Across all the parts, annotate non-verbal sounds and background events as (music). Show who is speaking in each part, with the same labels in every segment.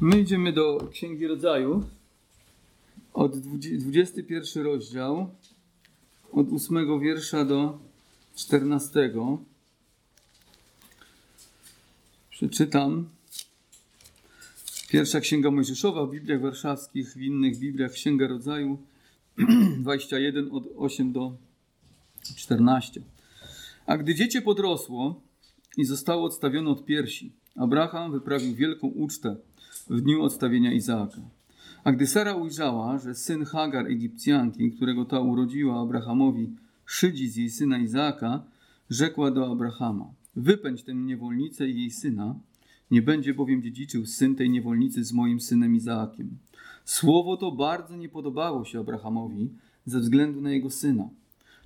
Speaker 1: My idziemy do Księgi Rodzaju od 21 rozdział od 8 wiersza do 14. Przeczytam. Pierwsza Księga Mojżeszowa w Bibliach Warszawskich, w innych Bibliach Księga Rodzaju (clears throat) 21 od 8 do 14. A gdy dziecię podrosło i zostało odstawione od piersi, Abraham wyprawił wielką ucztę w dniu odstawienia Izaaka. A gdy Sara ujrzała, że syn Hagar Egipcjanki, którego ta urodziła Abrahamowi, szydzi z jej syna Izaaka, rzekła do Abrahama: Wypędź tę niewolnicę i jej syna, nie będzie bowiem dziedziczył syn tej niewolnicy z moim synem Izaakiem. Słowo to bardzo nie podobało się Abrahamowi ze względu na jego syna.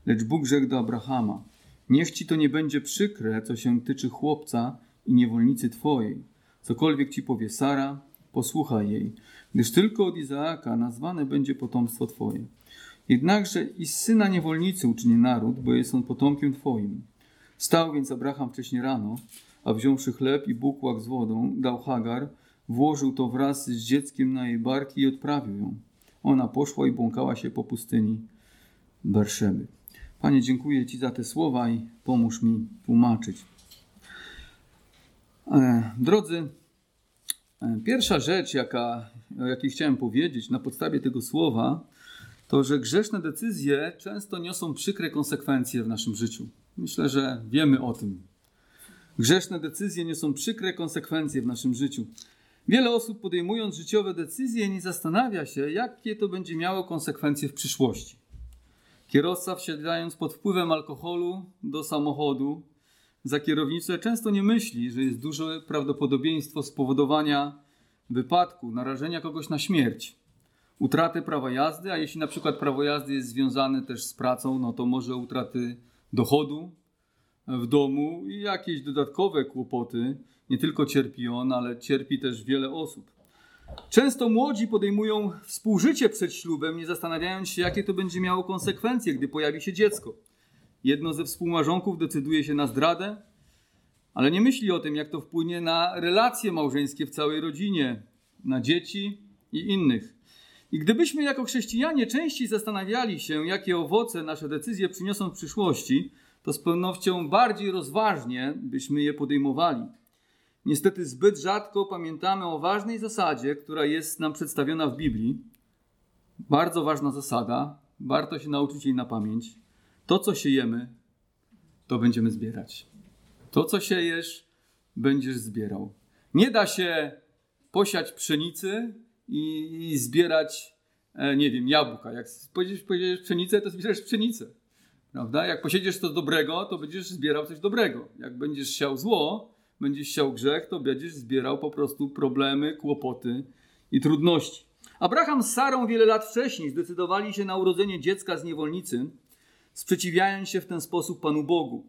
Speaker 1: Lecz Bóg rzekł do Abrahama: Niech ci to nie będzie przykre, co się tyczy chłopca i niewolnicy twojej. Cokolwiek ci powie Sara, posłuchaj jej, gdyż tylko od Izaaka nazwane będzie potomstwo twoje. Jednakże i syna niewolnicy uczyni naród, bo jest on potomkiem twoim. Stał więc Abraham wcześnie rano, a wziąwszy chleb i bukłak z wodą, dał Hagar, włożył to wraz z dzieckiem na jej barki i odprawił ją. Ona poszła i błąkała się po pustyni Berszeby. Panie, dziękuję Ci za te słowa i pomóż mi tłumaczyć. E, drodzy, pierwsza rzecz, jaka, o jakiej chciałem powiedzieć na podstawie tego słowa, to że grzeszne decyzje często niosą przykre konsekwencje w naszym życiu. Myślę, że wiemy o tym. Grzeszne decyzje niosą przykre konsekwencje w naszym życiu. Wiele osób podejmując życiowe decyzje nie zastanawia się, jakie to będzie miało konsekwencje w przyszłości. Kierowca wsiadając pod wpływem alkoholu do samochodu za kierownicę często nie myśli, że jest duże prawdopodobieństwo spowodowania wypadku, narażenia kogoś na śmierć, utraty prawa jazdy, a jeśli na przykład prawo jazdy jest związane też z pracą, no to może utraty dochodu w domu i jakieś dodatkowe kłopoty. Nie tylko cierpi on, ale cierpi też wiele osób. Często młodzi podejmują współżycie przed ślubem, nie zastanawiając się, jakie to będzie miało konsekwencje, gdy pojawi się dziecko. Jedno ze współmarzonków decyduje się na zdradę, ale nie myśli o tym, jak to wpłynie na relacje małżeńskie w całej rodzinie, na dzieci i innych. I gdybyśmy jako chrześcijanie częściej zastanawiali się, jakie owoce nasze decyzje przyniosą w przyszłości, to z pewnością bardziej rozważnie byśmy je podejmowali. Niestety zbyt rzadko pamiętamy o ważnej zasadzie, która jest nam przedstawiona w Biblii. Bardzo ważna zasada, warto się nauczyć jej na pamięć. To, co siejemy, to będziemy zbierać. To, co siejesz, będziesz zbierał. Nie da się posiać pszenicy i, zbierać, e, nie wiem, jabłka. Jak powiedziesz, powiedziesz pszenicę, to zbierzesz pszenicę. Prawda? Jak posiedziesz coś dobrego, to będziesz zbierał coś dobrego. Jak będziesz siał zło, będziesz siał grzech, to będziesz zbierał po prostu problemy, kłopoty i trudności. Abraham z Sarą wiele lat wcześniej zdecydowali się na urodzenie dziecka z niewolnicy, sprzeciwiając się w ten sposób Panu Bogu.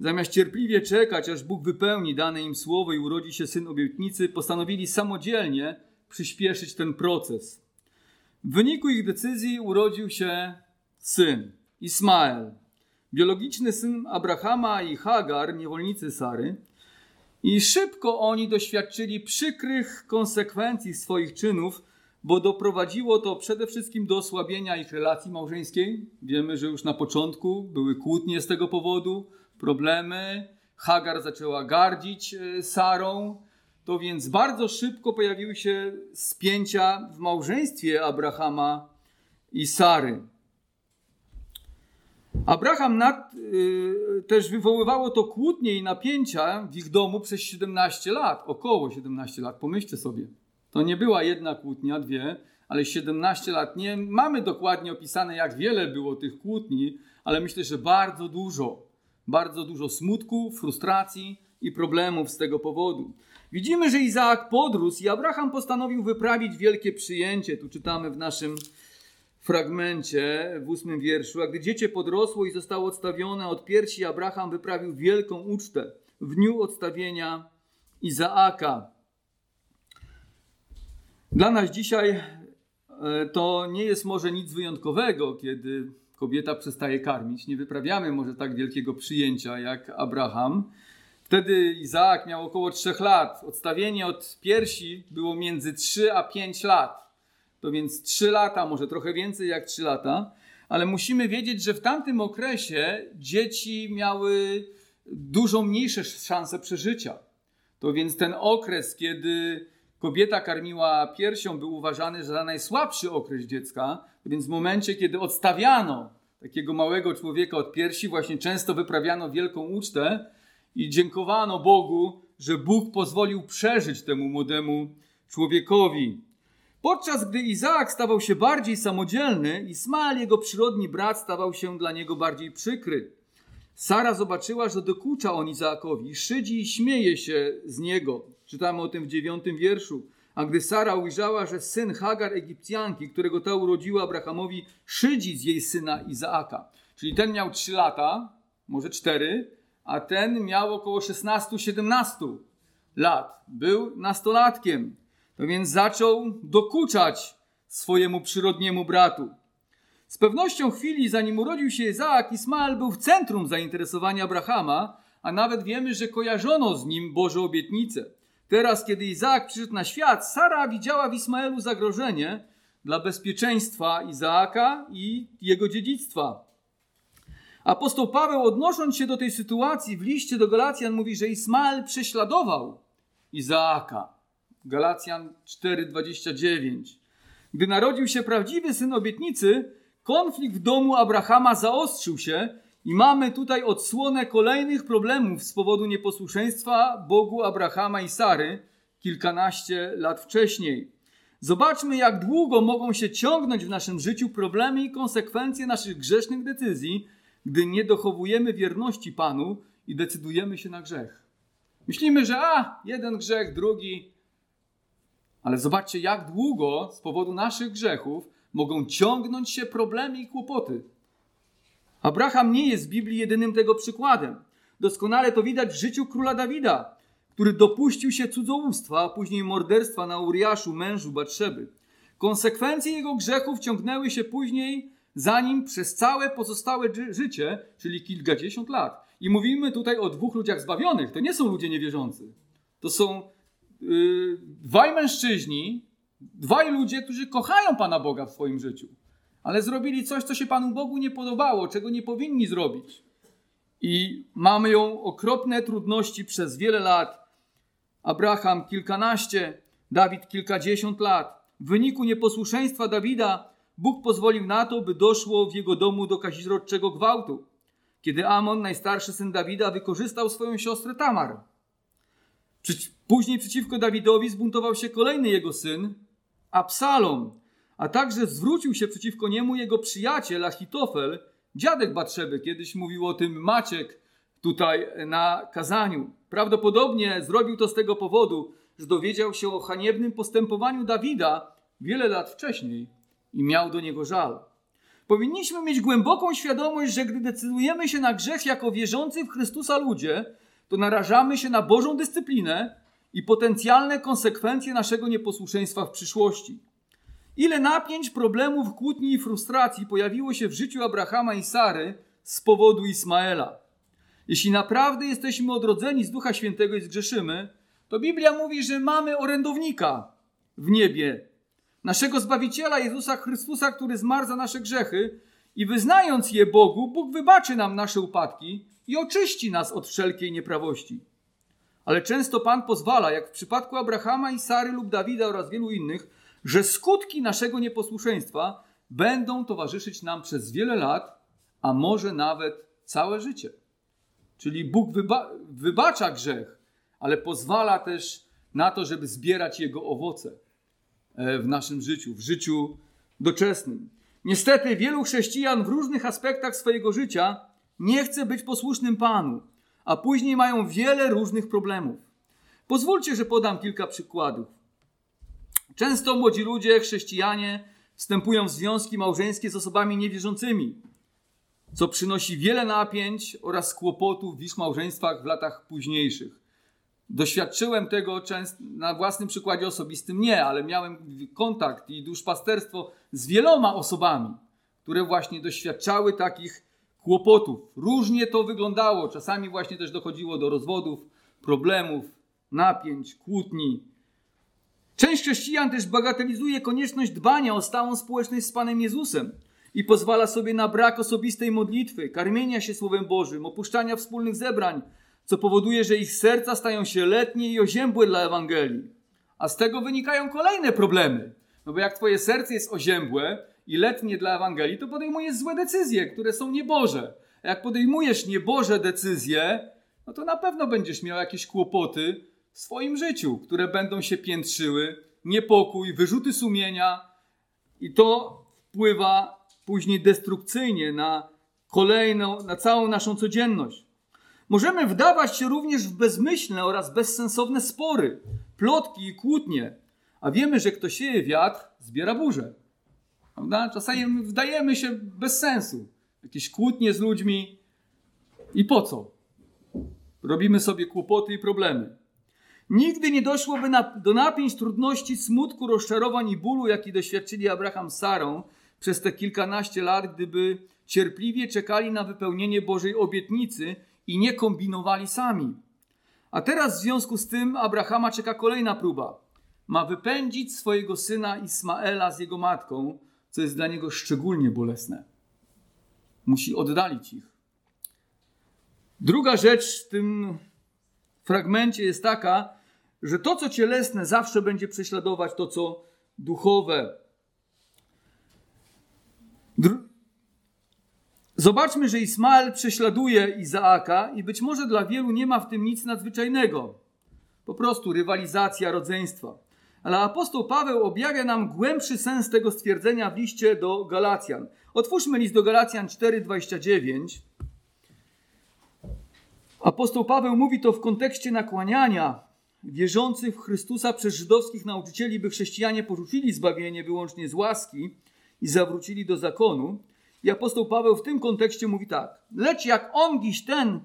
Speaker 1: Zamiast cierpliwie czekać, aż Bóg wypełni dane im słowo i urodzi się syn obietnicy, postanowili samodzielnie przyspieszyć ten proces. W wyniku ich decyzji urodził się syn, Ismael, biologiczny syn Abrahama i Hagar, niewolnicy Sary. I szybko oni doświadczyli przykrych konsekwencji swoich czynów, bo doprowadziło to przede wszystkim do osłabienia ich relacji małżeńskiej. Wiemy, że już na początku były kłótnie z tego powodu, problemy. Hagar zaczęła gardzić e, Sarą. To więc bardzo szybko pojawiły się spięcia w małżeństwie Abrahama i Sary. Abraham nad, y, też wywoływało to kłótnie i napięcia w ich domu przez 17 lat, około 17 lat. Pomyślcie sobie. To nie była jedna kłótnia, dwie, ale 17 lat. Nie mamy dokładnie opisane, jak wiele było tych kłótni, ale myślę, że bardzo dużo. Bardzo dużo smutku, frustracji i problemów z tego powodu. Widzimy, że Izaak podrósł i Abraham postanowił wyprawić wielkie przyjęcie. Tu czytamy w naszym fragmencie, w ósmym wierszu. A gdy dziecię podrosło i zostało odstawione od piersi, Abraham wyprawił wielką ucztę w dniu odstawienia Izaaka. Dla nas dzisiaj e, to nie jest może nic wyjątkowego, kiedy kobieta przestaje karmić. Nie wyprawiamy może tak wielkiego przyjęcia jak Abraham. Wtedy Izaak miał około 3 lat. Odstawienie od piersi było między 3 a 5 lat. To więc 3 lata, może trochę więcej jak 3 lata. Ale musimy wiedzieć, że w tamtym okresie dzieci miały dużo mniejsze szanse przeżycia. To więc ten okres, kiedy kobieta karmiła piersią, był uważany za najsłabszy okres dziecka. Więc w momencie, kiedy odstawiano takiego małego człowieka od piersi, właśnie często wyprawiano wielką ucztę i dziękowano Bogu, że Bóg pozwolił przeżyć temu młodemu człowiekowi. Podczas gdy Izaak stawał się bardziej samodzielny, Ismael, jego przyrodni brat, stawał się dla niego bardziej przykry. Sara zobaczyła, że dokucza on Izaakowi, szydzi i śmieje się z niego. Czytamy o tym w dziewiątym wierszu. A gdy Sara ujrzała, że syn Hagar Egipcjanki, którego ta urodziła Abrahamowi, szydzi z jej syna Izaaka. Czyli ten miał 3 lata, może 4, a ten miał około 16-17 lat. Był nastolatkiem. To więc zaczął dokuczać swojemu przyrodniemu bratu. Z pewnością chwili, zanim urodził się Izaak, Ismael był w centrum zainteresowania Abrahama, a nawet wiemy, że kojarzono z nim Boże obietnice. Teraz, kiedy Izaak przyszedł na świat, Sara widziała w Ismaelu zagrożenie dla bezpieczeństwa Izaaka i jego dziedzictwa. Apostoł Paweł, odnosząc się do tej sytuacji w liście do Galacjan, mówi, że Ismael prześladował Izaaka. Galacjan 4:29. Gdy narodził się prawdziwy syn obietnicy, konflikt w domu Abrahama zaostrzył się i mamy tutaj odsłonę kolejnych problemów z powodu nieposłuszeństwa Bogu Abrahama i Sary kilkanaście lat wcześniej. Zobaczmy, jak długo mogą się ciągnąć w naszym życiu problemy i konsekwencje naszych grzesznych decyzji, gdy nie dochowujemy wierności Panu i decydujemy się na grzech. Myślimy, że a, jeden grzech, drugi. Ale zobaczcie, jak długo z powodu naszych grzechów mogą ciągnąć się problemy i kłopoty. Abraham nie jest w Biblii jedynym tego przykładem. Doskonale to widać w życiu króla Dawida, który dopuścił się cudzołóstwa, a później morderstwa na Uriaszu, mężu Batrzeby. Konsekwencje jego grzechów ciągnęły się później za nim przez całe pozostałe życie, czyli kilkadziesiąt lat. I mówimy tutaj o dwóch ludziach zbawionych. To nie są ludzie niewierzący. To są yy, dwaj mężczyźni, dwaj ludzie, którzy kochają Pana Boga w swoim życiu ale zrobili coś, co się Panu Bogu nie podobało, czego nie powinni zrobić. I mamy ją okropne trudności przez wiele lat. Abraham kilkanaście, Dawid kilkadziesiąt lat. W wyniku nieposłuszeństwa Dawida Bóg pozwolił na to, by doszło w jego domu do kazirodczego gwałtu, kiedy Amon, najstarszy syn Dawida, wykorzystał swoją siostrę Tamar. Później przeciwko Dawidowi zbuntował się kolejny jego syn, Absalom, a także zwrócił się przeciwko niemu jego przyjaciel Achitofel, dziadek Batrzeby. Kiedyś mówił o tym Maciek tutaj na kazaniu. Prawdopodobnie zrobił to z tego powodu, że dowiedział się o haniebnym postępowaniu Dawida wiele lat wcześniej i miał do niego żal. Powinniśmy mieć głęboką świadomość, że gdy decydujemy się na grzech jako wierzący w Chrystusa ludzie, to narażamy się na Bożą dyscyplinę i potencjalne konsekwencje naszego nieposłuszeństwa w przyszłości. Ile napięć, problemów, kłótni i frustracji pojawiło się w życiu Abrahama i Sary z powodu Ismaela. Jeśli naprawdę jesteśmy odrodzeni z Ducha Świętego i zgrzeszymy, to Biblia mówi, że mamy orędownika w niebie, naszego Zbawiciela Jezusa Chrystusa, który zmarł za nasze grzechy i wyznając je Bogu, Bóg wybaczy nam nasze upadki i oczyści nas od wszelkiej nieprawości. Ale często Pan pozwala, jak w przypadku Abrahama i Sary lub Dawida oraz wielu innych, że skutki naszego nieposłuszeństwa będą towarzyszyć nam przez wiele lat, a może nawet całe życie. Czyli Bóg wyba wybacza grzech, ale pozwala też na to, żeby zbierać jego owoce e, w naszym życiu, w życiu doczesnym. Niestety wielu chrześcijan w różnych aspektach swojego życia nie chce być posłusznym Panu, a później mają wiele różnych problemów. Pozwólcie, że podam kilka przykładów. Często młodzi ludzie, chrześcijanie, wstępują w związki małżeńskie z osobami niewierzącymi, co przynosi wiele napięć oraz kłopotów w ich małżeństwach w latach późniejszych. Doświadczyłem tego często na własnym przykładzie osobistym nie, ale miałem kontakt i duszpasterstwo z wieloma osobami, które właśnie doświadczały takich kłopotów. Różnie to wyglądało, czasami właśnie też dochodziło do rozwodów, problemów, napięć, kłótni. Część chrześcijan też bagatelizuje konieczność dbania o stałą społeczność z Panem Jezusem i pozwala sobie na brak osobistej modlitwy, karmienia się Słowem Bożym, opuszczania wspólnych zebrań, co powoduje, że ich serca stają się letnie i oziębłe dla Ewangelii. A z tego wynikają kolejne problemy. No bo jak twoje serce jest oziębłe i letnie dla Ewangelii, to podejmujesz złe decyzje, które są nieboże. A jak podejmujesz nieboże decyzje, no to na pewno będziesz miał jakieś kłopoty w swoim życiu, które będą się piętrzyły, niepokój, wyrzuty sumienia i to wpływa później destrukcyjnie na kolejną, na całą naszą codzienność. Możemy wdawać się również w bezmyślne oraz bezsensowne spory, plotki i kłótnie, a wiemy, że kto sieje wiatr, zbiera burzę. Prawda? Czasami wdajemy się bez sensu. Jakieś kłótnie z ludźmi i po co? Robimy sobie kłopoty i problemy. Nigdy nie doszłoby do napięć, trudności, smutku, rozczarowań i bólu, jaki doświadczyli Abraham z Sarą przez te kilkanaście lat, gdyby cierpliwie czekali na wypełnienie Bożej obietnicy i nie kombinowali sami. A teraz w związku z tym Abrahama czeka kolejna próba. Ma wypędzić swojego syna Ismaela z jego matką, co jest dla niego szczególnie bolesne. Musi oddalić ich. Druga rzecz w tym fragmencie jest taka, że to, co cielesne, zawsze będzie prześladować to, co duchowe. Dr Zobaczmy, że Ismael prześladuje Izaaka i być może dla wielu nie ma w tym nic nadzwyczajnego. Po prostu rywalizacja rodzeństwa. Ale apostoł Paweł objawia nam głębszy sens tego stwierdzenia w liście do Galacjan. Otwórzmy list do Galacjan 4:29. Apostoł Paweł mówi to w kontekście nakłaniania wierzących w Chrystusa przez żydowskich nauczycieli, by chrześcijanie porzucili zbawienie wyłącznie z łaski i zawrócili do zakonu. I apostoł Paweł w tym kontekście mówi tak: Lecz jak ongiś ten,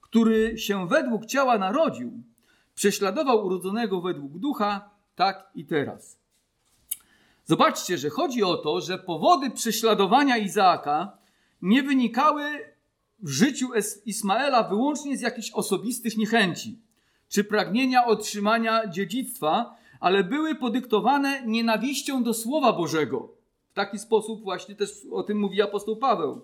Speaker 1: który się według ciała narodził, prześladował urodzonego według ducha, tak i teraz. Zobaczcie, że chodzi o to, że powody prześladowania Izaaka nie wynikały w życiu Ismaela wyłącznie z jakichś osobistych niechęci czy pragnienia otrzymania dziedzictwa, ale były podyktowane nienawiścią do Słowa Bożego. W taki sposób właśnie też o tym mówi apostoł Paweł.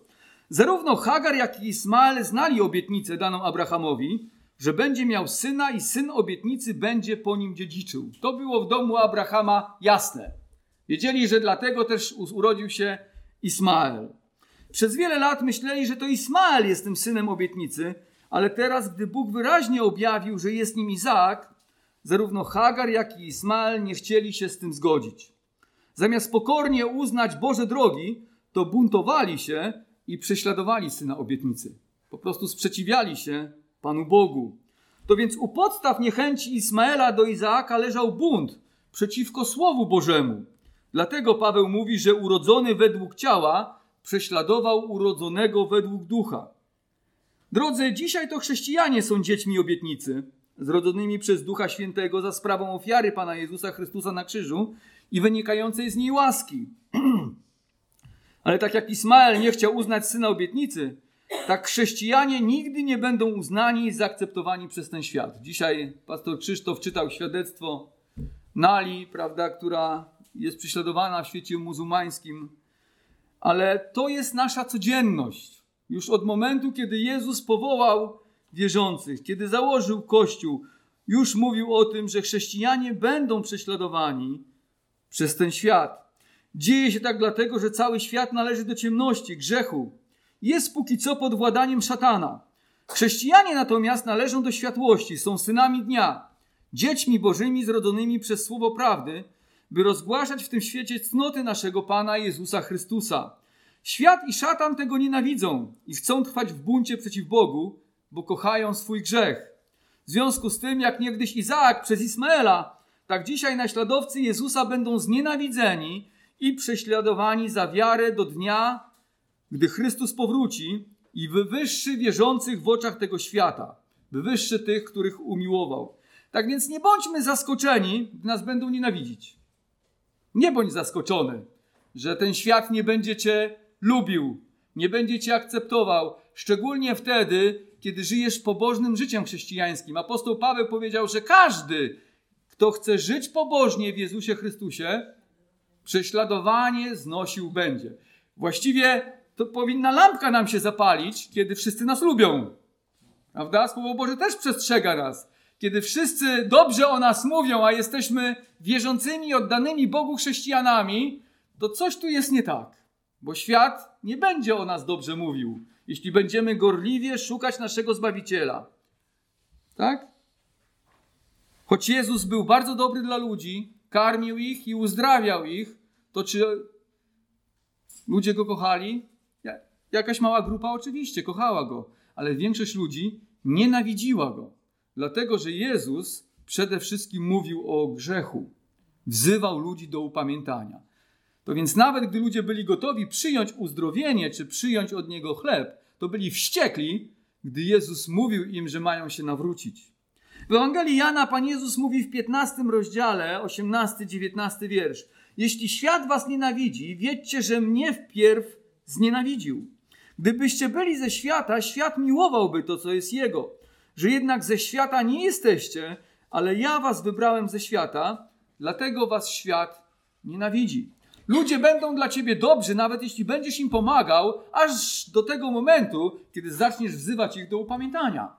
Speaker 1: Zarówno Hagar, jak i Ismael znali obietnicę daną Abrahamowi, że będzie miał syna i syn obietnicy będzie po nim dziedziczył. To było w domu Abrahama jasne. Wiedzieli, że dlatego też urodził się Ismael. Przez wiele lat myśleli, że to Ismael jest tym synem obietnicy, ale teraz, gdy Bóg wyraźnie objawił, że jest nim Izaak, zarówno Hagar, jak i Ismael nie chcieli się z tym zgodzić. Zamiast pokornie uznać Boże drogi, to buntowali się i prześladowali syna obietnicy. Po prostu sprzeciwiali się Panu Bogu. To więc u podstaw niechęci Ismaela do Izaaka leżał bunt przeciwko Słowu Bożemu. Dlatego Paweł mówi, że urodzony według ciała prześladował urodzonego według ducha. Drodzy, dzisiaj to chrześcijanie są dziećmi obietnicy, zrodzonymi przez Ducha Świętego za sprawą ofiary Pana Jezusa Chrystusa na krzyżu i wynikającej z niej łaski. (clears throat) Ale tak jak Ismael nie chciał uznać syna obietnicy, tak chrześcijanie nigdy nie będą uznani i zaakceptowani przez ten świat. Dzisiaj pastor Krzysztof czytał świadectwo Nali, prawda, która jest prześladowana w świecie muzułmańskim, ale to jest nasza codzienność. Już od momentu, kiedy Jezus powołał wierzących, kiedy założył Kościół, już mówił o tym, że chrześcijanie będą prześladowani przez ten świat. Dzieje się tak dlatego, że cały świat należy do ciemności, grzechu. Jest póki co pod władaniem szatana. Chrześcijanie natomiast należą do światłości, są synami dnia, dziećmi bożymi zrodzonymi przez słowo prawdy, by rozgłaszać w tym świecie cnoty naszego Pana Jezusa Chrystusa. Świat i szatan tego nienawidzą i chcą trwać w buncie przeciw Bogu, bo kochają swój grzech. W związku z tym, jak niegdyś Izaak przez Ismaela, tak dzisiaj naśladowcy Jezusa będą znienawidzeni i prześladowani za wiarę do dnia, gdy Chrystus powróci i wywyższy wierzących w oczach tego świata, wywyższy tych, których umiłował. Tak więc nie bądźmy zaskoczeni, gdy nas będą nienawidzić. Nie bądź zaskoczony, że ten świat nie będzie cię lubił, nie będzie cię akceptował, szczególnie wtedy, kiedy żyjesz pobożnym życiem chrześcijańskim. Apostoł Paweł powiedział, że każdy, kto chce żyć pobożnie w Jezusie Chrystusie, prześladowanie znosił będzie. Właściwie to powinna lampka nam się zapalić, kiedy wszyscy nas lubią. Prawda? Słowo Boże też przestrzega nas. Kiedy wszyscy dobrze o nas mówią, a jesteśmy wierzącymi, oddanymi Bogu chrześcijanami, to coś tu jest nie tak. Bo świat nie będzie o nas dobrze mówił, jeśli będziemy gorliwie szukać naszego Zbawiciela. Tak? Choć Jezus był bardzo dobry dla ludzi, karmił ich i uzdrawiał ich, to czy ludzie go kochali? Jakaś mała grupa oczywiście kochała go, ale większość ludzi nienawidziła go, dlatego że Jezus przede wszystkim mówił o grzechu, wzywał ludzi do upamiętania. To więc nawet gdy ludzie byli gotowi przyjąć uzdrowienie czy przyjąć od niego chleb, to byli wściekli, gdy Jezus mówił im, że mają się nawrócić. W Ewangelii Jana Pan Jezus mówi w 15 rozdziale, 18-19 wiersz. Jeśli świat was nienawidzi, wiedzcie, że mnie wpierw znienawidził. Gdybyście byli ze świata, świat miłowałby to, co jest jego. Że jednak ze świata nie jesteście, ale ja was wybrałem ze świata, dlatego was świat nienawidzi. Ludzie będą dla ciebie dobrzy, nawet jeśli będziesz im pomagał, aż do tego momentu, kiedy zaczniesz wzywać ich do upamiętania.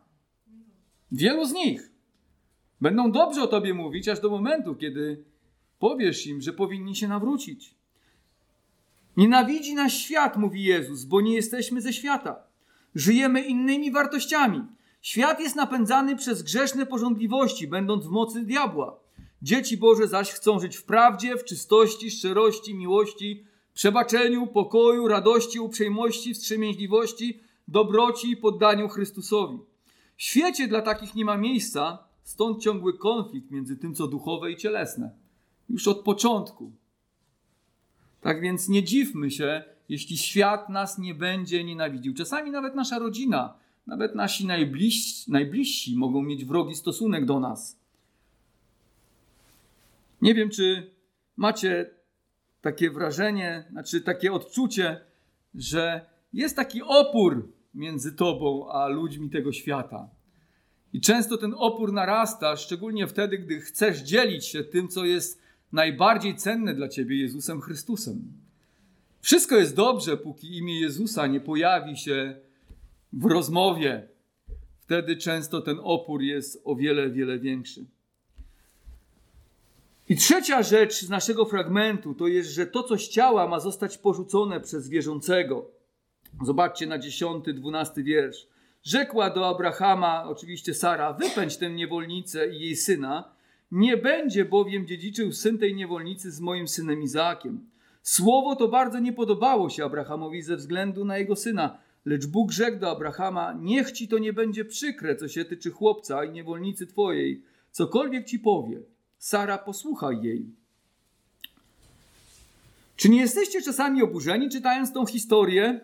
Speaker 1: Wielu z nich będą dobrze o tobie mówić, aż do momentu, kiedy powiesz im, że powinni się nawrócić. Nienawidzi nas świat, mówi Jezus, bo nie jesteśmy ze świata. Żyjemy innymi wartościami. Świat jest napędzany przez grzeszne porządliwości, będąc w mocy diabła. Dzieci Boże zaś chcą żyć w prawdzie, w czystości, szczerości, miłości, przebaczeniu, pokoju, radości, uprzejmości, wstrzemięźliwości, dobroci i poddaniu Chrystusowi. W świecie dla takich nie ma miejsca, stąd ciągły konflikt między tym, co duchowe i cielesne. Już od początku. Tak więc nie dziwmy się, jeśli świat nas nie będzie nienawidził. Czasami nawet nasza rodzina, nawet nasi najbliżsi, najbliżsi mogą mieć wrogi stosunek do nas. Nie wiem, czy macie takie wrażenie, znaczy takie odczucie, że jest taki opór między tobą a ludźmi tego świata. I często ten opór narasta, szczególnie wtedy, gdy chcesz dzielić się tym, co jest najbardziej cenne dla ciebie Jezusem Chrystusem. Wszystko jest dobrze, póki imię Jezusa nie pojawi się w rozmowie. Wtedy często ten opór jest o wiele, wiele większy. I trzecia rzecz z naszego fragmentu to jest, że to, co z ciała ma zostać porzucone przez wierzącego. Zobaczcie na 10, 12 wiersz. Rzekła do Abrahama, oczywiście Sara, wypędź tę niewolnicę i jej syna, nie będzie bowiem dziedziczył syn tej niewolnicy z moim synem Izaakiem. Słowo to bardzo nie podobało się Abrahamowi ze względu na jego syna, lecz Bóg rzekł do Abrahama: Niech ci to nie będzie przykre, co się tyczy chłopca i niewolnicy twojej, cokolwiek ci powie. Sara, posłuchaj jej. Czy nie jesteście czasami oburzeni, czytając tą historię,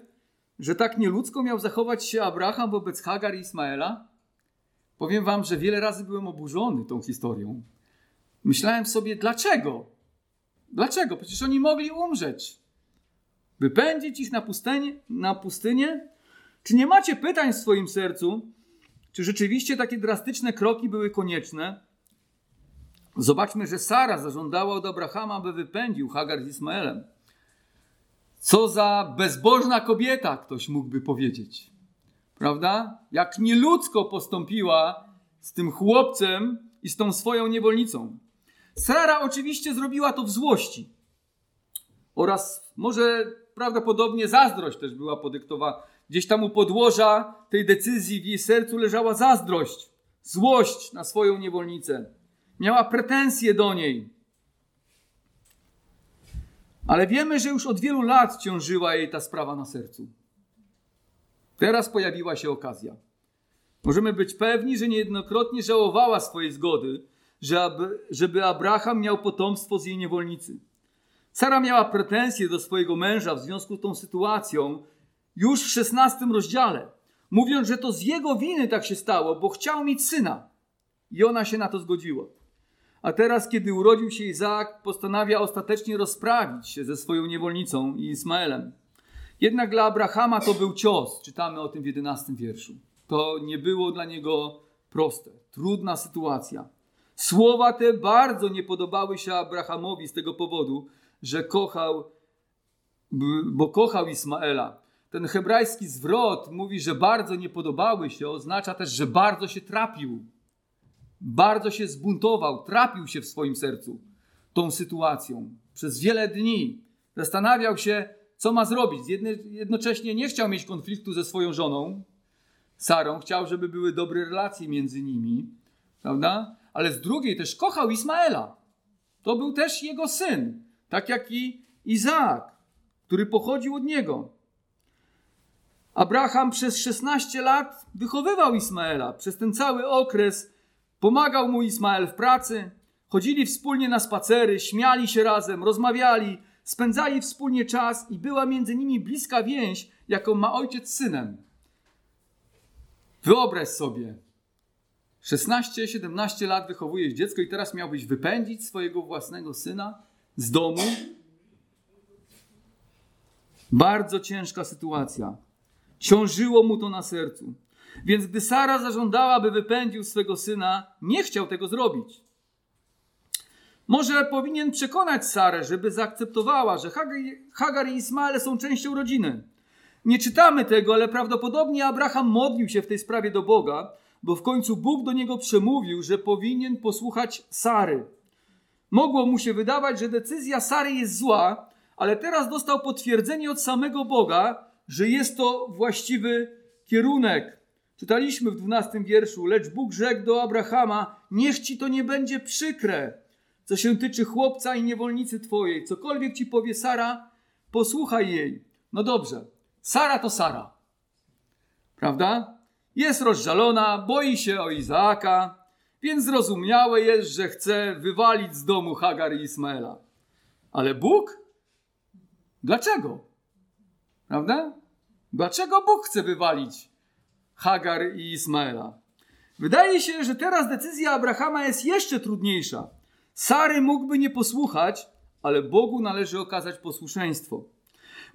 Speaker 1: że tak nieludzko miał zachować się Abraham wobec Hagar i Ismaela? Powiem wam, że wiele razy byłem oburzony tą historią. Myślałem sobie, dlaczego? Dlaczego? Przecież oni mogli umrzeć. Wypędzić ich na pustynię? Na pustynię? Czy nie macie pytań w swoim sercu, czy rzeczywiście takie drastyczne kroki były konieczne? Zobaczmy, że Sara zażądała od Abrahama, by wypędził Hagar z Ismaelem. Co za bezbożna kobieta, ktoś mógłby powiedzieć. Prawda? Jak nieludzko postąpiła z tym chłopcem i z tą swoją niewolnicą. Sara oczywiście zrobiła to w złości. Oraz może prawdopodobnie zazdrość też była podyktowana. Gdzieś tam u podłoża tej decyzji w jej sercu leżała zazdrość, złość na swoją niewolnicę. Miała pretensje do niej. Ale wiemy, że już od wielu lat ciążyła jej ta sprawa na sercu. Teraz pojawiła się okazja. Możemy być pewni, że niejednokrotnie żałowała swojej zgody, żeby, żeby Abraham miał potomstwo z jej niewolnicy. Sara miała pretensje do swojego męża w związku z tą sytuacją już w szesnastym rozdziale, mówiąc, że to z jego winy tak się stało, bo chciał mieć syna. I ona się na to zgodziła. A teraz, kiedy urodził się Izaak, postanawia ostatecznie rozprawić się ze swoją niewolnicą i Ismaelem. Jednak dla Abrahama to był cios. Czytamy o tym w jedenastym wierszu. To nie było dla niego proste. Trudna sytuacja. Słowa te bardzo nie podobały się Abrahamowi z tego powodu, że kochał, bo kochał Ismaela. Ten hebrajski zwrot mówi, że bardzo nie podobały się, oznacza też, że bardzo się trapił. Bardzo się zbuntował, trapił się w swoim sercu tą sytuacją. Przez wiele dni zastanawiał się, co ma zrobić. Jednocześnie nie chciał mieć konfliktu ze swoją żoną, Sarą, chciał, żeby były dobre relacje między nimi, prawda? Ale z drugiej też kochał Ismaela. To był też jego syn, tak jak i Izaak, który pochodził od niego. Abraham przez 16 lat wychowywał Ismaela. Przez ten cały okres pomagał mu Ismael w pracy. Chodzili wspólnie na spacery, śmiali się razem, rozmawiali, spędzali wspólnie czas i była między nimi bliska więź, jaką ma ojciec z synem. Wyobraź sobie, 16-17 lat wychowujesz dziecko i teraz miałbyś wypędzić swojego własnego syna z domu? Bardzo ciężka sytuacja. Ciążyło mu to na sercu. Więc gdy Sara zażądała, by wypędził swego syna, nie chciał tego zrobić. Może powinien przekonać Sarę, żeby zaakceptowała, że Hagar i Ismael są częścią rodziny. Nie czytamy tego, ale prawdopodobnie Abraham modlił się w tej sprawie do Boga, bo w końcu Bóg do niego przemówił, że powinien posłuchać Sary. Mogło mu się wydawać, że decyzja Sary jest zła, ale teraz dostał potwierdzenie od samego Boga, że jest to właściwy kierunek. Czytaliśmy w 12 wierszu, lecz Bóg rzekł do Abrahama: Niech ci to nie będzie przykre, co się tyczy chłopca i niewolnicy twojej. Cokolwiek ci powie Sara, posłuchaj jej. No dobrze, Sara to Sara. Prawda? Jest rozżalona, boi się o Izaaka, więc zrozumiałe jest, że chce wywalić z domu Hagar i Ismaela. Ale Bóg? Dlaczego? Prawda? Dlaczego Bóg chce wywalić Hagar i Ismaela? Wydaje się, że teraz decyzja Abrahama jest jeszcze trudniejsza. Sary mógłby nie posłuchać, ale Bogu należy okazać posłuszeństwo.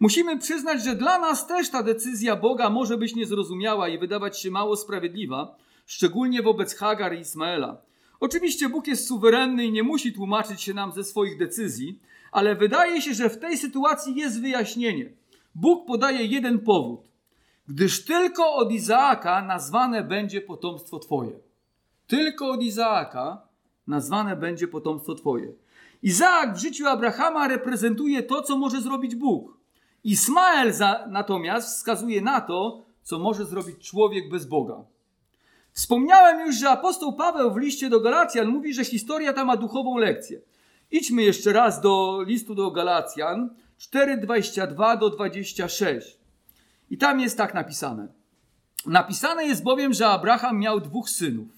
Speaker 1: Musimy przyznać, że dla nas też ta decyzja Boga może być niezrozumiała i wydawać się mało sprawiedliwa, szczególnie wobec Hagar i Ismaela. Oczywiście Bóg jest suwerenny i nie musi tłumaczyć się nam ze swoich decyzji, ale wydaje się, że w tej sytuacji jest wyjaśnienie. Bóg podaje jeden powód. Gdyż tylko od Izaaka nazwane będzie potomstwo Twoje. Tylko od Izaaka nazwane będzie potomstwo Twoje. Izaak w życiu Abrahama reprezentuje to, co może zrobić Bóg. Ismael za, natomiast wskazuje na to, co może zrobić człowiek bez Boga. Wspomniałem już, że apostoł Paweł w liście do Galacjan mówi, że historia ta ma duchową lekcję. Idźmy jeszcze raz do listu do Galacjan 4:22 do 26. I tam jest tak napisane. Napisane jest bowiem, że Abraham miał dwóch synów.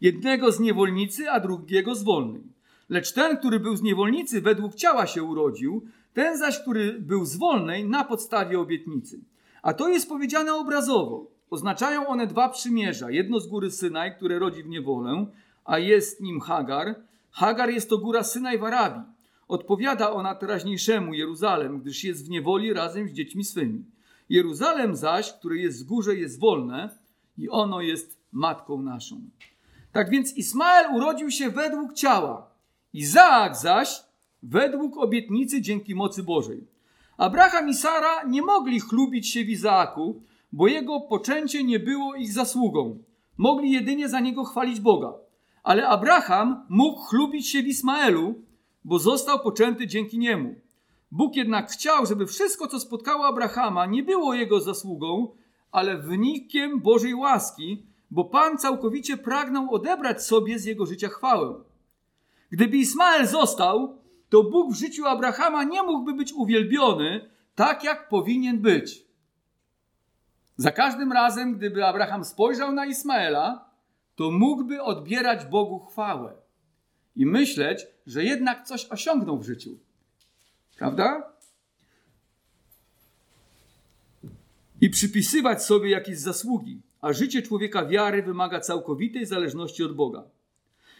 Speaker 1: Jednego z niewolnicy, a drugiego z wolnej. Lecz ten, który był z niewolnicy, według ciała się urodził, ten zaś, który był z wolnej, na podstawie obietnicy. A to jest powiedziane obrazowo. Oznaczają one dwa przymierza. Jedno z góry Synaj, które rodzi w niewolę, a jest nim Hagar. Hagar jest to góra Synaj w Arabii. Odpowiada ona teraźniejszemu Jeruzalem, gdyż jest w niewoli razem z dziećmi swymi. Jeruzalem zaś, który jest w górze, jest wolne i ono jest matką naszą. Tak więc Ismael urodził się według ciała. Izaak zaś według obietnicy dzięki mocy Bożej. Abraham i Sara nie mogli chlubić się w Izaaku, bo jego poczęcie nie było ich zasługą. Mogli jedynie za niego chwalić Boga. Ale Abraham mógł chlubić się w Ismaelu, bo został poczęty dzięki niemu. Bóg jednak chciał, żeby wszystko, co spotkało Abrahama, nie było jego zasługą, ale wynikiem Bożej łaski, bo Pan całkowicie pragnął odebrać sobie z jego życia chwałę. Gdyby Ismael został, to Bóg w życiu Abrahama nie mógłby być uwielbiony tak, jak powinien być. Za każdym razem, gdyby Abraham spojrzał na Ismaela, to mógłby odbierać Bogu chwałę i myśleć, że jednak coś osiągnął w życiu. Prawda? I przypisywać sobie jakieś zasługi, a życie człowieka wiary wymaga całkowitej zależności od Boga.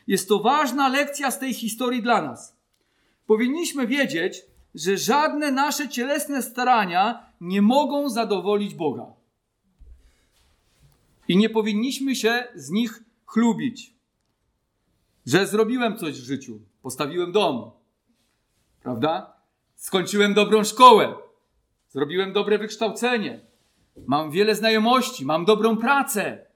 Speaker 1: Jest to ważna lekcja z tej historii dla nas. Powinniśmy wiedzieć, że żadne nasze cielesne starania nie mogą zadowolić Boga. I nie powinniśmy się z nich chlubić, że zrobiłem coś w życiu, postawiłem dom, prawda? Skończyłem dobrą szkołę, zrobiłem dobre wykształcenie, mam wiele znajomości, mam dobrą pracę.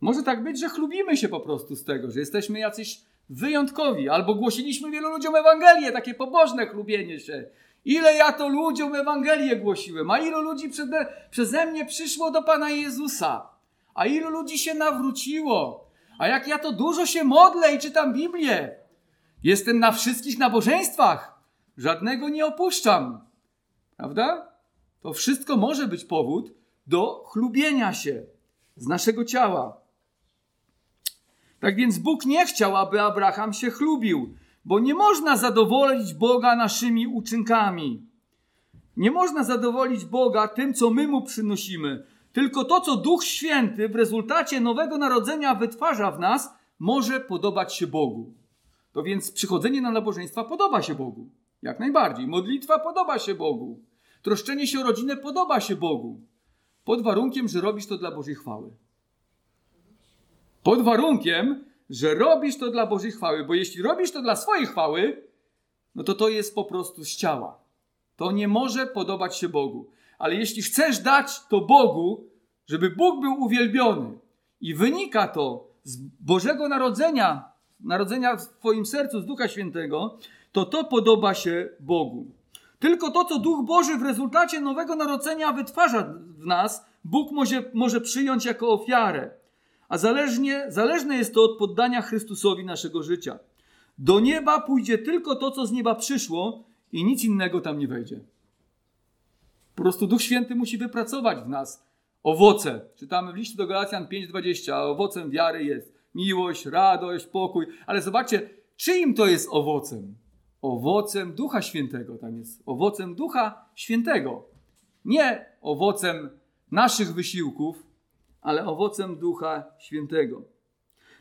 Speaker 1: Może tak być, że chlubimy się po prostu z tego, że jesteśmy jacyś wyjątkowi, albo głosiliśmy wielu ludziom Ewangelię, takie pobożne chlubienie się. Ile ja to ludziom Ewangelię głosiłem, a ilu ludzi przede, przeze mnie przyszło do Pana Jezusa, a ilu ludzi się nawróciło, a jak ja to dużo się modlę i czytam Biblię. Jestem na wszystkich nabożeństwach, żadnego nie opuszczam. Prawda? To wszystko może być powód do chlubienia się z naszego ciała. Tak więc Bóg nie chciał, aby Abraham się chlubił, bo nie można zadowolić Boga naszymi uczynkami. Nie można zadowolić Boga tym, co my mu przynosimy. Tylko to, co Duch Święty w rezultacie nowego narodzenia wytwarza w nas, może podobać się Bogu. To więc przychodzenie na nabożeństwa podoba się Bogu. Jak najbardziej. Modlitwa podoba się Bogu. Troszczenie się o rodzinę podoba się Bogu. Pod warunkiem, że robisz to dla Bożej chwały. Pod warunkiem, że robisz to dla Bożej chwały, bo jeśli robisz to dla swojej chwały, no to to jest po prostu z ciała. To nie może podobać się Bogu. Ale jeśli chcesz dać to Bogu, żeby Bóg był uwielbiony i wynika to z Bożego Narodzenia, narodzenia w Twoim sercu z Ducha Świętego, to to podoba się Bogu. Tylko to, co Duch Boży w rezultacie nowego narodzenia wytwarza w nas, Bóg może, może przyjąć jako ofiarę. A zależnie, zależne jest to od poddania Chrystusowi naszego życia. Do nieba pójdzie tylko to, co z nieba przyszło, i nic innego tam nie wejdzie. Po prostu Duch Święty musi wypracować w nas owoce. Czytamy w liście do Galacjan 5:20, a owocem wiary jest miłość, radość, pokój. Ale zobaczcie, czyim to jest owocem? Owocem Ducha Świętego tam jest. Owocem Ducha Świętego. Nie owocem naszych wysiłków, ale owocem Ducha Świętego.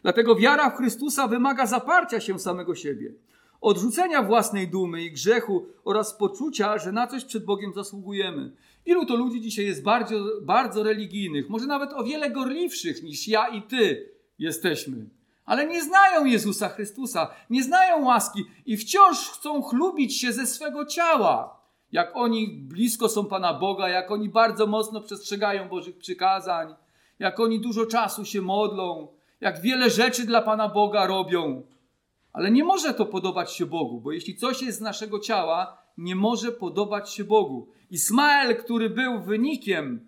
Speaker 1: Dlatego wiara w Chrystusa wymaga zaparcia się samego siebie, odrzucenia własnej dumy i grzechu oraz poczucia, że na coś przed Bogiem zasługujemy. Ilu to ludzi dzisiaj jest bardzo, bardzo religijnych, może nawet o wiele gorliwszych niż ja i ty jesteśmy, ale nie znają Jezusa Chrystusa, nie znają łaski i wciąż chcą chlubić się ze swego ciała. Jak oni blisko są Pana Boga, jak oni bardzo mocno przestrzegają Bożych przykazań, jak oni dużo czasu się modlą, jak wiele rzeczy dla Pana Boga robią. Ale nie może to podobać się Bogu, bo jeśli coś jest z naszego ciała, nie może podobać się Bogu. Ismael, który był wynikiem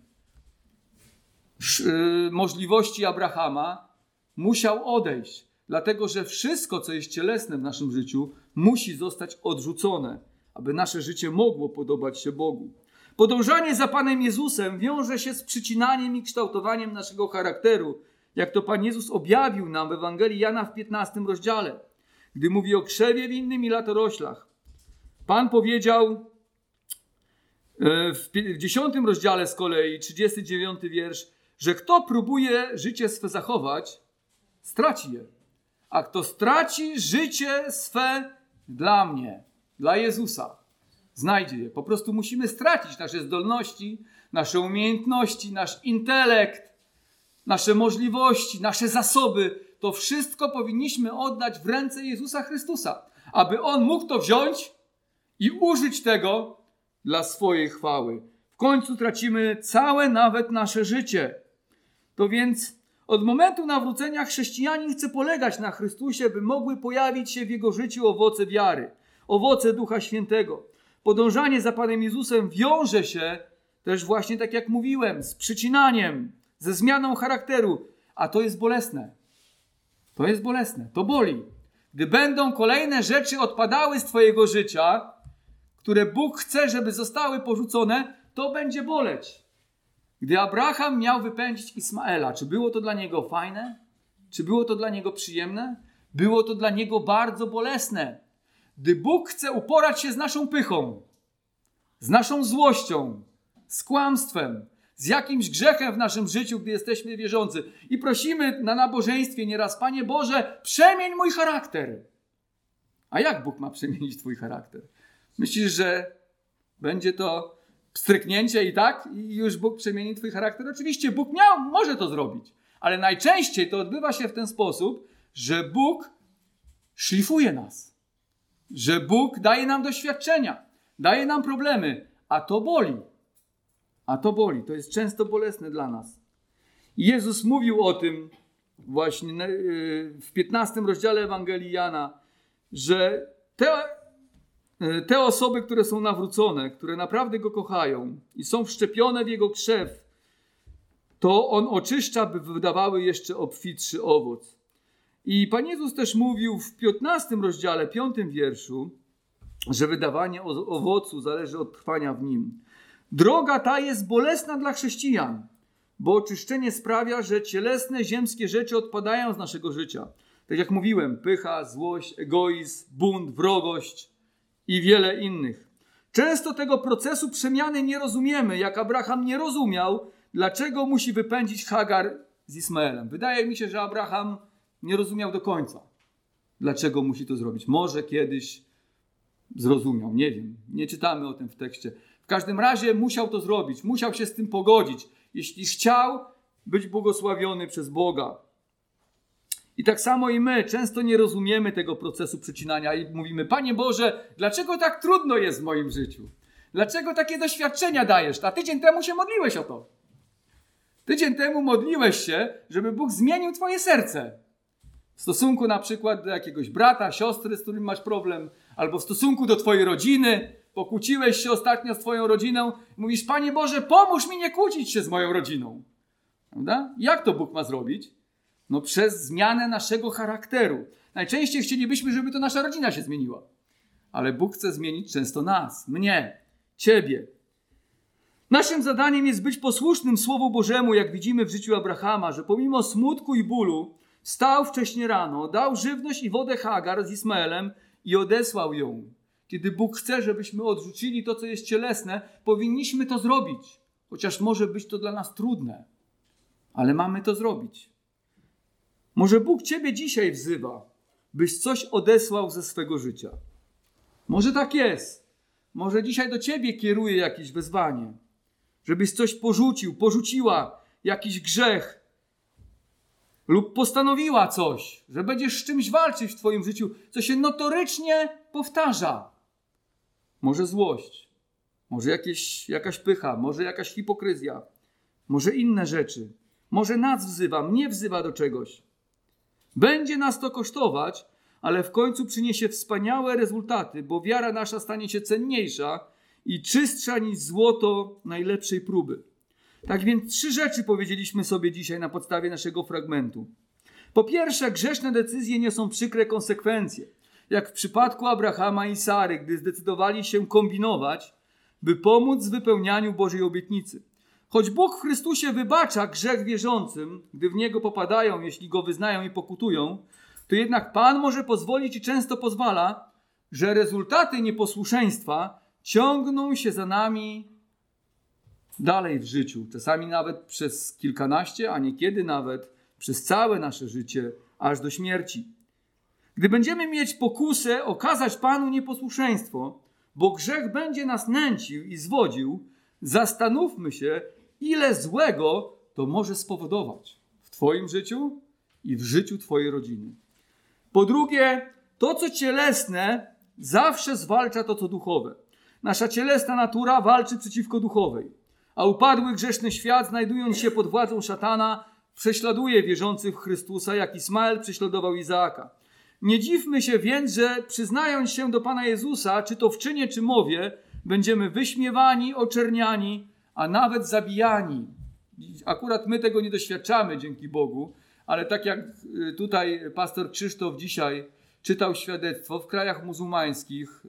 Speaker 1: y, możliwości Abrahama, musiał odejść, dlatego że wszystko, co jest cielesne w naszym życiu, musi zostać odrzucone, aby nasze życie mogło podobać się Bogu. Podążanie za Panem Jezusem wiąże się z przycinaniem i kształtowaniem naszego charakteru, jak to Pan Jezus objawił nam w Ewangelii Jana w 15 rozdziale, gdy mówi o krzewie winnym i latoroślach. Pan powiedział e, w 10 rozdziale z kolei, 39 wiersz, że kto próbuje życie swe zachować, straci je. A kto straci życie swe dla mnie, dla Jezusa, znajdzie je. Po prostu musimy stracić nasze zdolności, nasze umiejętności, nasz intelekt, nasze możliwości, nasze zasoby. To wszystko powinniśmy oddać w ręce Jezusa Chrystusa, aby On mógł to wziąć i użyć tego dla swojej chwały. W końcu tracimy całe nawet nasze życie. To więc od momentu nawrócenia chrześcijanin chce polegać na Chrystusie, by mogły pojawić się w jego życiu owoce wiary, owoce Ducha Świętego podążanie za Panem Jezusem wiąże się też właśnie tak jak mówiłem, z przycinaniem, ze zmianą charakteru, a to jest bolesne. To jest bolesne, to boli. Gdy będą kolejne rzeczy odpadały z Twojego życia, które Bóg chce, żeby zostały porzucone, to będzie boleć. Gdy Abraham miał wypędzić Ismaela, czy było to dla niego fajne? Czy było to dla niego przyjemne? Było to dla niego bardzo bolesne. Gdy Bóg chce uporać się z naszą pychą, z naszą złością, z kłamstwem, z jakimś grzechem w naszym życiu, gdy jesteśmy wierzący i prosimy na nabożeństwie nieraz, Panie Boże, przemień mój charakter. A jak Bóg ma przemienić Twój charakter? Myślisz, że będzie to stryknięcie i tak, i już Bóg przemieni twój charakter. Oczywiście Bóg miał, może to zrobić, ale najczęściej to odbywa się w ten sposób, że Bóg szlifuje nas, że Bóg daje nam doświadczenia, daje nam problemy, a to boli. A to boli, to jest często bolesne dla nas. Jezus mówił o tym właśnie y, w 15 rozdziale Ewangelii Jana, że te, te osoby, które są nawrócone, które naprawdę Go kochają i są wszczepione w Jego krzew, to On oczyszcza, by wydawały jeszcze obfitszy owoc. I Pan Jezus też mówił w 15 rozdziale, 5 wierszu, że wydawanie owocu zależy od trwania w nim. Droga ta jest bolesna dla chrześcijan, bo oczyszczenie sprawia, że cielesne, ziemskie rzeczy odpadają z naszego życia. Tak jak mówiłem, pycha, złość, egoizm, bunt, wrogość i wiele innych. Często tego procesu przemiany nie rozumiemy, jak Abraham nie rozumiał, dlaczego musi wypędzić Hagar z Ismaelem. Wydaje mi się, że Abraham nie rozumiał do końca, dlaczego musi to zrobić. Może kiedyś zrozumiał, nie wiem, nie czytamy o tym w tekście. W każdym razie musiał to zrobić, musiał się z tym pogodzić, jeśli chciał być błogosławiony przez Boga. I tak samo i my często nie rozumiemy tego procesu przecinania i mówimy: Panie Boże, dlaczego tak trudno jest w moim życiu? Dlaczego takie doświadczenia dajesz? A tydzień temu się modliłeś o to. Tydzień temu modliłeś się, żeby Bóg zmienił Twoje serce. W stosunku na przykład do jakiegoś brata, siostry, z którym masz problem, albo w stosunku do Twojej rodziny, pokłóciłeś się ostatnio z Twoją rodziną, mówisz, Panie Boże, pomóż mi nie kłócić się z moją rodziną. Prawda? Jak to Bóg ma zrobić? No przez zmianę naszego charakteru. Najczęściej chcielibyśmy, żeby to nasza rodzina się zmieniła. Ale Bóg chce zmienić często nas, mnie, ciebie. Naszym zadaniem jest być posłusznym Słowu Bożemu, jak widzimy w życiu Abrahama, że pomimo smutku i bólu stał wcześnie rano, dał żywność i wodę Hagar z Ismaelem i odesłał ją. Kiedy Bóg chce, żebyśmy odrzucili to, co jest cielesne, powinniśmy to zrobić. Chociaż może być to dla nas trudne, ale mamy to zrobić. Może Bóg Ciebie dzisiaj wzywa, byś coś odesłał ze swego życia. Może tak jest. Może dzisiaj do Ciebie kieruje jakieś wezwanie, żebyś coś porzucił, porzuciła jakiś grzech, lub postanowiła coś, że będziesz z czymś walczyć w Twoim życiu, co się notorycznie powtarza. Może złość, może jakieś, jakaś pycha, może jakaś hipokryzja, może inne rzeczy. Może nas wzywa, mnie wzywa do czegoś. Będzie nas to kosztować, ale w końcu przyniesie wspaniałe rezultaty, bo wiara nasza stanie się cenniejsza i czystsza niż złoto najlepszej próby. Tak więc trzy rzeczy powiedzieliśmy sobie dzisiaj na podstawie naszego fragmentu. Po pierwsze, grzeszne decyzje niosą przykre konsekwencje. Jak w przypadku Abrahama i Sary, gdy zdecydowali się kombinować, by pomóc w wypełnianiu Bożej obietnicy. Choć Bóg w Chrystusie wybacza grzech wierzącym, gdy w niego popadają, jeśli go wyznają i pokutują, to jednak Pan może pozwolić i często pozwala, że rezultaty nieposłuszeństwa ciągną się za nami dalej w życiu, czasami nawet przez kilkanaście, a niekiedy nawet przez całe nasze życie, aż do śmierci. Gdy będziemy mieć pokusę okazać Panu nieposłuszeństwo, bo grzech będzie nas nęcił i zwodził, zastanówmy się, ile złego to może spowodować w Twoim życiu i w życiu Twojej rodziny. Po drugie, to co cielesne zawsze zwalcza to co duchowe. Nasza cielesna natura walczy przeciwko duchowej a upadły grzeszny świat, znajdując się pod władzą szatana, prześladuje wierzących w Chrystusa, jak Ismael prześladował Izaaka. Nie dziwmy się więc, że przyznając się do Pana Jezusa, czy to w czynie, czy mowie, będziemy wyśmiewani, oczerniani, a nawet zabijani. Akurat my tego nie doświadczamy, dzięki Bogu, ale tak jak y, tutaj pastor Krzysztof dzisiaj czytał świadectwo w krajach muzułmańskich,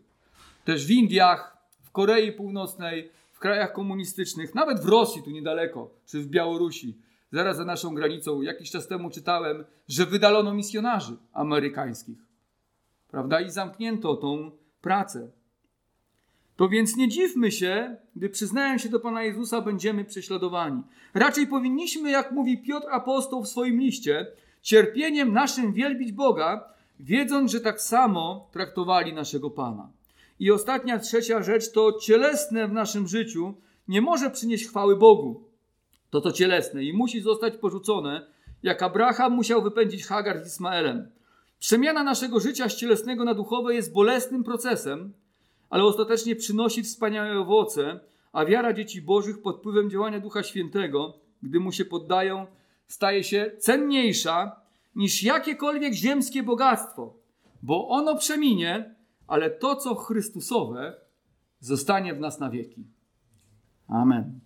Speaker 1: też w Indiach, w Korei Północnej, w krajach komunistycznych, nawet w Rosji, tu niedaleko, czy w Białorusi, zaraz za naszą granicą, jakiś czas temu czytałem, że wydalono misjonarzy amerykańskich. Prawda? I zamknięto tą pracę. To więc nie dziwmy się, gdy przyznają się do Pana Jezusa, będziemy prześladowani. Raczej powinniśmy, jak mówi Piotr Apostoł w swoim liście, cierpieniem naszym wielbić Boga, wiedząc, że tak samo traktowali naszego Pana. I ostatnia, trzecia rzecz to cielesne w naszym życiu nie może przynieść chwały Bogu. To to cielesne i musi zostać porzucone, jak Abraham musiał wypędzić Hagar z Ismaelem. Przemiana naszego życia z cielesnego na duchowe jest bolesnym procesem, ale ostatecznie przynosi wspaniałe owoce, a wiara dzieci Bożych pod wpływem działania Ducha Świętego, gdy mu się poddają, staje się cenniejsza niż jakiekolwiek ziemskie bogactwo, bo ono przeminie, ale to, co Chrystusowe, zostanie w nas na wieki. Amen.